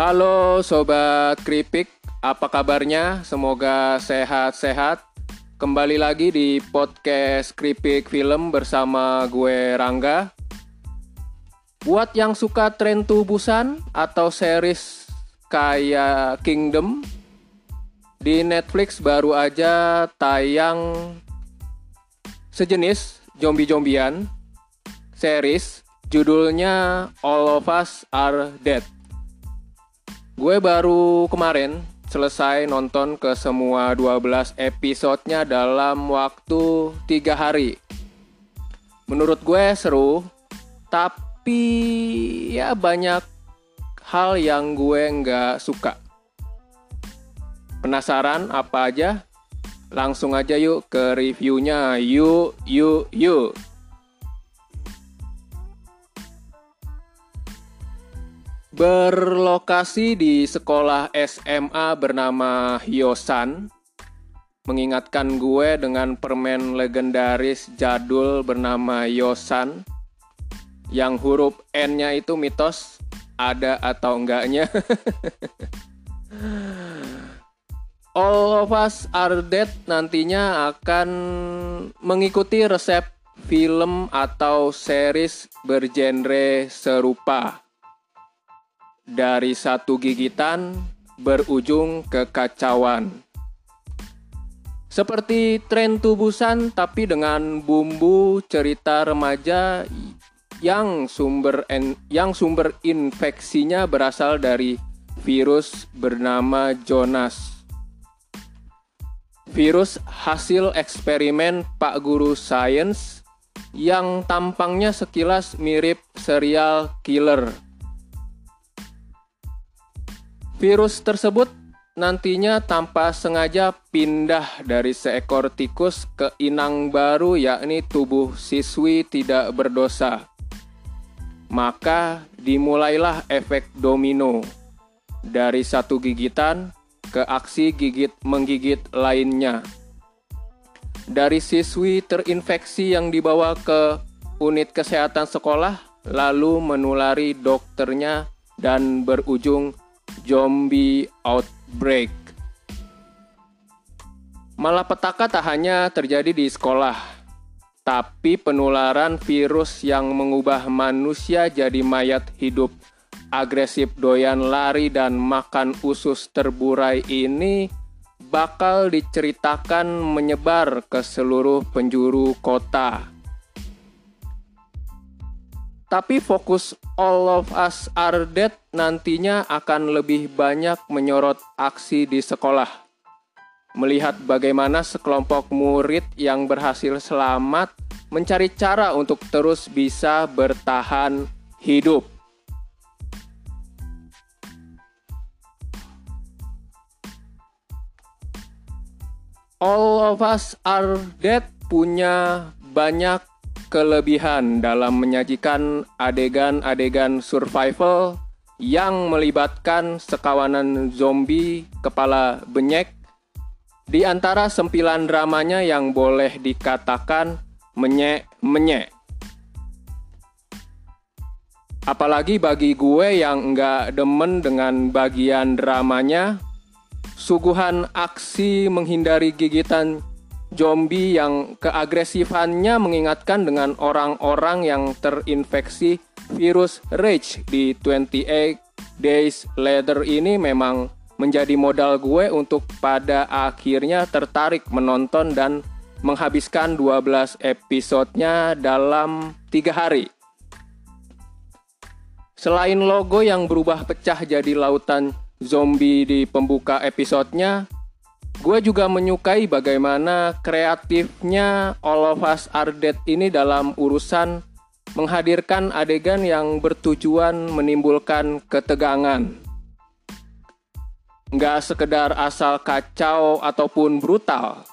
Halo sobat Kripik, apa kabarnya? Semoga sehat-sehat. Kembali lagi di podcast Kripik Film bersama gue Rangga. Buat yang suka tren tubusan atau series kayak Kingdom, di Netflix baru aja tayang sejenis zombie-zombian series judulnya All of Us Are Dead. Gue baru kemarin selesai nonton ke semua 12 episodenya dalam waktu 3 hari. Menurut gue seru, tapi ya banyak hal yang gue nggak suka. Penasaran apa aja? Langsung aja yuk ke reviewnya. Yuk, yuk, yuk. Berlokasi di sekolah SMA bernama Hyosan, mengingatkan gue dengan permen legendaris jadul bernama Yosan, yang huruf N-nya itu mitos, ada atau enggaknya. All of Us Are Dead nantinya akan mengikuti resep film atau series bergenre serupa dari satu gigitan berujung kekacauan. Seperti tren tubusan tapi dengan bumbu cerita remaja yang sumber en, yang sumber infeksinya berasal dari virus bernama Jonas. Virus hasil eksperimen Pak Guru Sains yang tampangnya sekilas mirip serial killer Virus tersebut nantinya tanpa sengaja pindah dari seekor tikus ke inang baru yakni tubuh siswi tidak berdosa. Maka dimulailah efek domino dari satu gigitan ke aksi gigit menggigit lainnya. Dari siswi terinfeksi yang dibawa ke unit kesehatan sekolah lalu menulari dokternya dan berujung zombie outbreak. Malapetaka tak hanya terjadi di sekolah, tapi penularan virus yang mengubah manusia jadi mayat hidup agresif doyan lari dan makan usus terburai ini bakal diceritakan menyebar ke seluruh penjuru kota. Tapi fokus All of Us Are Dead nantinya akan lebih banyak menyorot aksi di sekolah. Melihat bagaimana sekelompok murid yang berhasil selamat mencari cara untuk terus bisa bertahan hidup. All of Us Are Dead punya banyak kelebihan dalam menyajikan adegan-adegan survival yang melibatkan sekawanan zombie kepala benyek di antara sempilan dramanya yang boleh dikatakan menyek-menyek. Apalagi bagi gue yang nggak demen dengan bagian dramanya, suguhan aksi menghindari gigitan zombie yang keagresifannya mengingatkan dengan orang-orang yang terinfeksi virus rage di 28 Days Later ini memang menjadi modal gue untuk pada akhirnya tertarik menonton dan menghabiskan 12 episodenya dalam tiga hari. Selain logo yang berubah pecah jadi lautan zombie di pembuka episodenya, Gue juga menyukai bagaimana kreatifnya All of Us Are Dead ini dalam urusan menghadirkan adegan yang bertujuan menimbulkan ketegangan. Nggak sekedar asal kacau ataupun brutal,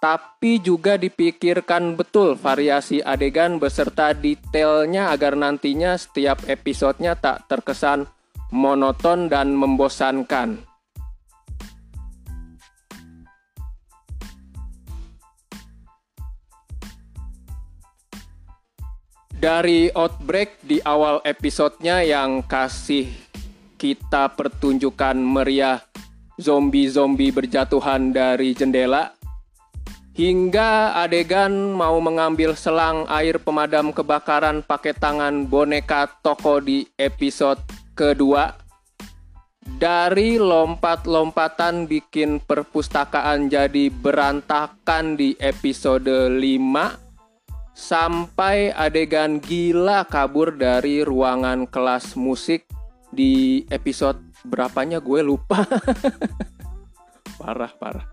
tapi juga dipikirkan betul variasi adegan beserta detailnya agar nantinya setiap episodenya tak terkesan monoton dan membosankan. Dari outbreak di awal episodenya yang kasih kita pertunjukan meriah zombie-zombie berjatuhan dari jendela hingga adegan mau mengambil selang air pemadam kebakaran pakai tangan boneka toko di episode kedua dari lompat-lompatan bikin perpustakaan jadi berantakan di episode 5 sampai adegan gila kabur dari ruangan kelas musik di episode berapanya gue lupa. parah, parah.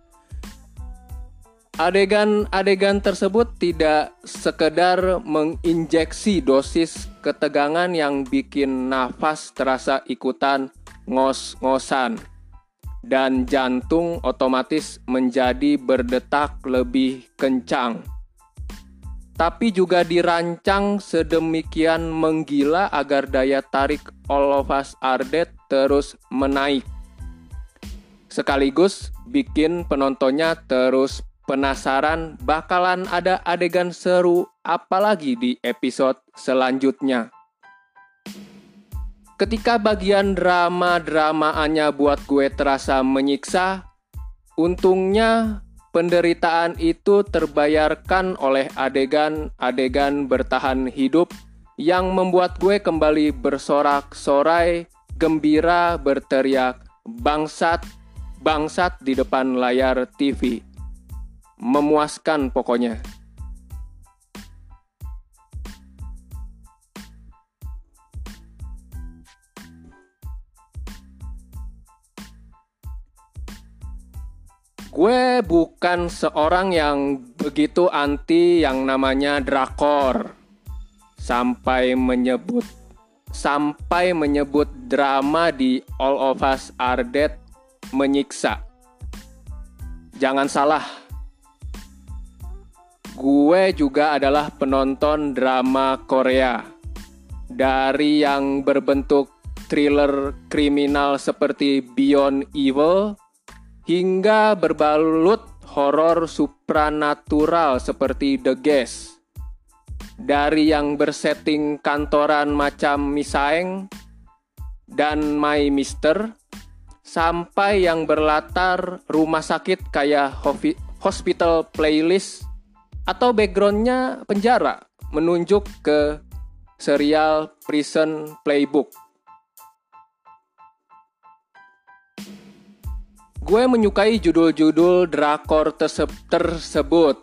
Adegan-adegan tersebut tidak sekedar menginjeksi dosis ketegangan yang bikin nafas terasa ikutan ngos-ngosan dan jantung otomatis menjadi berdetak lebih kencang. Tapi juga dirancang sedemikian menggila agar daya tarik All of Us Are Dead terus menaik. Sekaligus bikin penontonnya terus penasaran bakalan ada adegan seru apalagi di episode selanjutnya. Ketika bagian drama-dramaannya buat gue terasa menyiksa, untungnya penderitaan itu terbayarkan oleh adegan-adegan bertahan hidup yang membuat gue kembali bersorak-sorai, gembira berteriak, bangsat, bangsat di depan layar TV. Memuaskan pokoknya. Gue bukan seorang yang begitu anti yang namanya drakor. Sampai menyebut sampai menyebut drama di All of Us Are Dead menyiksa. Jangan salah. Gue juga adalah penonton drama Korea. Dari yang berbentuk thriller kriminal seperti Beyond Evil hingga berbalut horor supranatural seperti The Guest. Dari yang bersetting kantoran macam Misaeng dan My Mister sampai yang berlatar rumah sakit kayak hospital playlist atau backgroundnya penjara menunjuk ke serial Prison Playbook. Gue menyukai judul-judul drakor tersebut,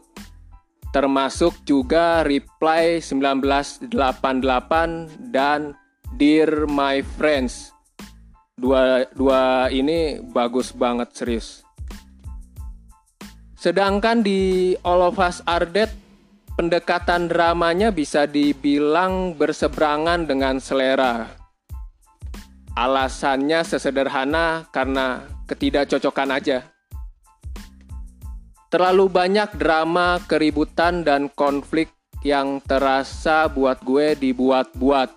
termasuk juga Reply 1988 dan Dear My Friends. Dua, dua ini bagus banget serius. Sedangkan di All of Us Are Dead, pendekatan dramanya bisa dibilang berseberangan dengan selera. Alasannya sesederhana karena ketidakcocokan aja. Terlalu banyak drama, keributan, dan konflik yang terasa buat gue dibuat-buat.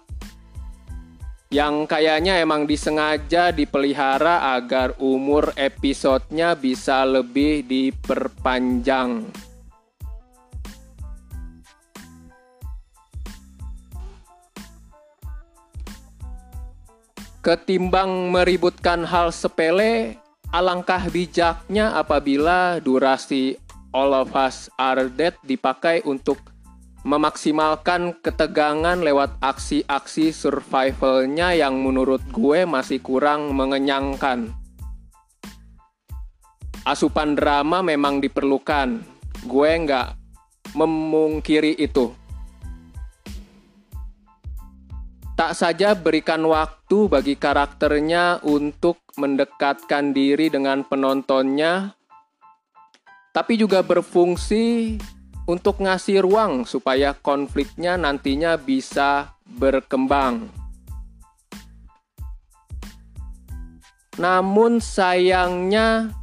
Yang kayaknya emang disengaja dipelihara agar umur episodenya bisa lebih diperpanjang. Ketimbang meributkan hal sepele, Alangkah bijaknya apabila durasi All of Us Are Dead dipakai untuk memaksimalkan ketegangan lewat aksi-aksi survivalnya yang menurut gue masih kurang mengenyangkan. Asupan drama memang diperlukan, gue nggak memungkiri itu. Tak saja berikan waktu bagi karakternya untuk mendekatkan diri dengan penontonnya, tapi juga berfungsi untuk ngasih ruang supaya konfliknya nantinya bisa berkembang. Namun sayangnya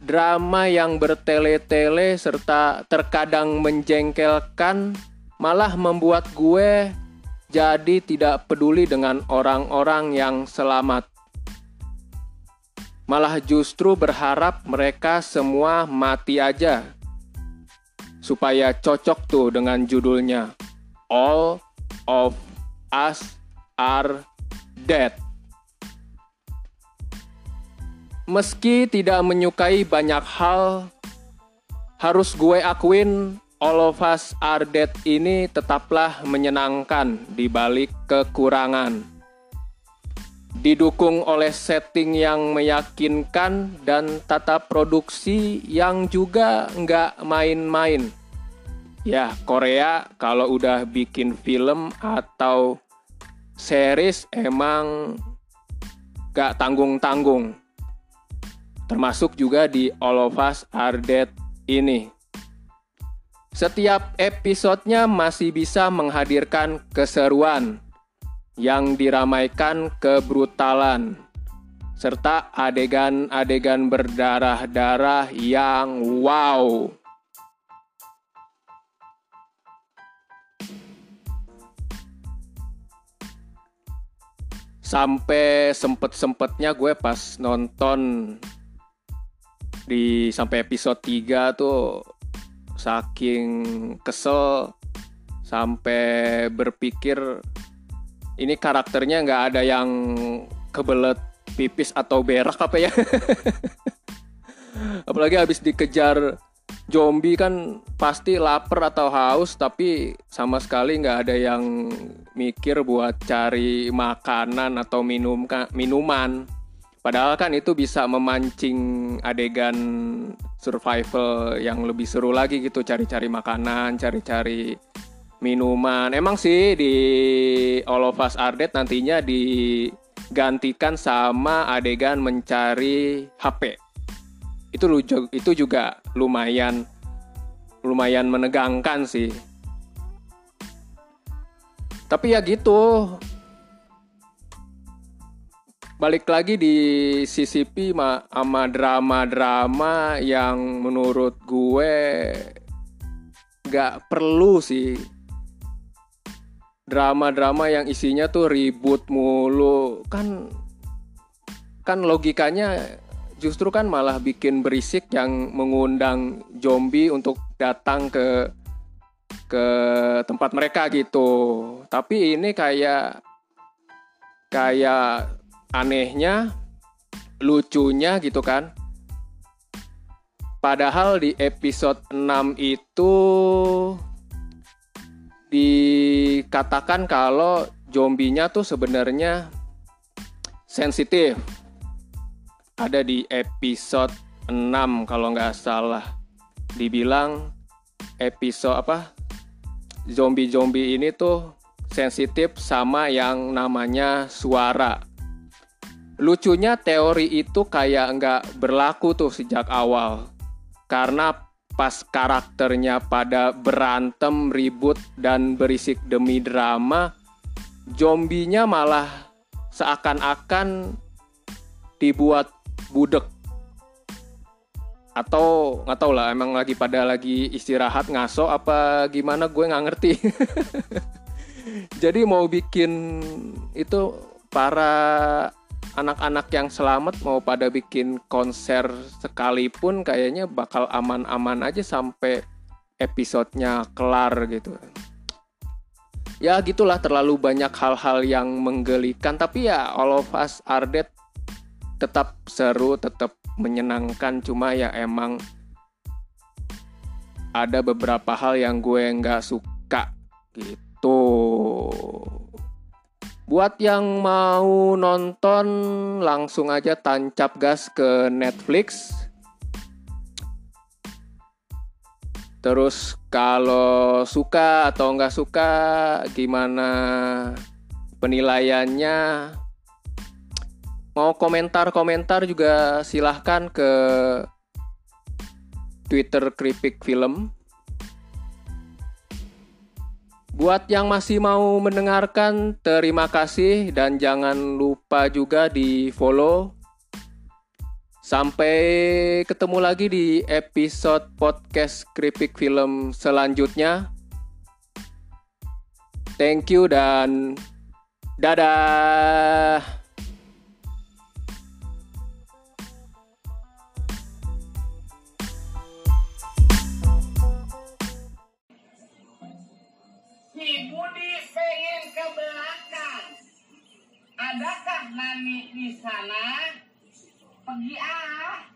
drama yang bertele-tele serta terkadang menjengkelkan malah membuat gue jadi tidak peduli dengan orang-orang yang selamat. Malah justru berharap mereka semua mati aja. Supaya cocok tuh dengan judulnya. All of us are dead. meski tidak menyukai banyak hal, harus gue akuin All of Us Are Dead ini tetaplah menyenangkan di balik kekurangan. Didukung oleh setting yang meyakinkan dan tata produksi yang juga nggak main-main. Ya, Korea kalau udah bikin film atau series emang gak tanggung-tanggung. Termasuk juga di All of Us Are Dead ini. Setiap episodenya masih bisa menghadirkan keseruan yang diramaikan kebrutalan serta adegan-adegan berdarah-darah yang wow. sampai sempet-sempetnya gue pas nonton di sampai episode 3 tuh saking kesel sampai berpikir ini karakternya nggak ada yang kebelet pipis atau berak apa ya? Apalagi habis dikejar zombie kan pasti lapar atau haus tapi sama sekali nggak ada yang mikir buat cari makanan atau minum minuman padahal kan itu bisa memancing adegan survival yang lebih seru lagi gitu cari-cari makanan cari-cari minuman emang sih di All of Us Are Dead nantinya digantikan sama adegan mencari HP itu itu juga lumayan lumayan menegangkan sih. Tapi ya gitu. Balik lagi di CCP sama drama-drama yang menurut gue gak perlu sih. Drama-drama yang isinya tuh ribut mulu kan kan logikanya justru kan malah bikin berisik yang mengundang zombie untuk datang ke ke tempat mereka gitu. Tapi ini kayak kayak anehnya lucunya gitu kan. Padahal di episode 6 itu dikatakan kalau zombinya tuh sebenarnya sensitif ada di episode 6 kalau nggak salah dibilang episode apa zombie-zombie ini tuh sensitif sama yang namanya suara. Lucunya teori itu kayak nggak berlaku tuh sejak awal. Karena pas karakternya pada berantem, ribut, dan berisik demi drama, zombinya malah seakan-akan dibuat budek atau nggak tau lah emang lagi pada lagi istirahat ngaso apa gimana gue nggak ngerti jadi mau bikin itu para anak-anak yang selamat mau pada bikin konser sekalipun kayaknya bakal aman-aman aja sampai episodenya kelar gitu ya gitulah terlalu banyak hal-hal yang menggelikan tapi ya All of Us Are Dead tetap seru, tetap menyenangkan. Cuma ya emang ada beberapa hal yang gue nggak suka gitu. Buat yang mau nonton langsung aja tancap gas ke Netflix. Terus kalau suka atau nggak suka gimana penilaiannya mau komentar-komentar juga silahkan ke Twitter Kripik Film. Buat yang masih mau mendengarkan, terima kasih dan jangan lupa juga di follow. Sampai ketemu lagi di episode podcast Kripik Film selanjutnya. Thank you dan dadah. Adakah Nani di sana? Pergi ah.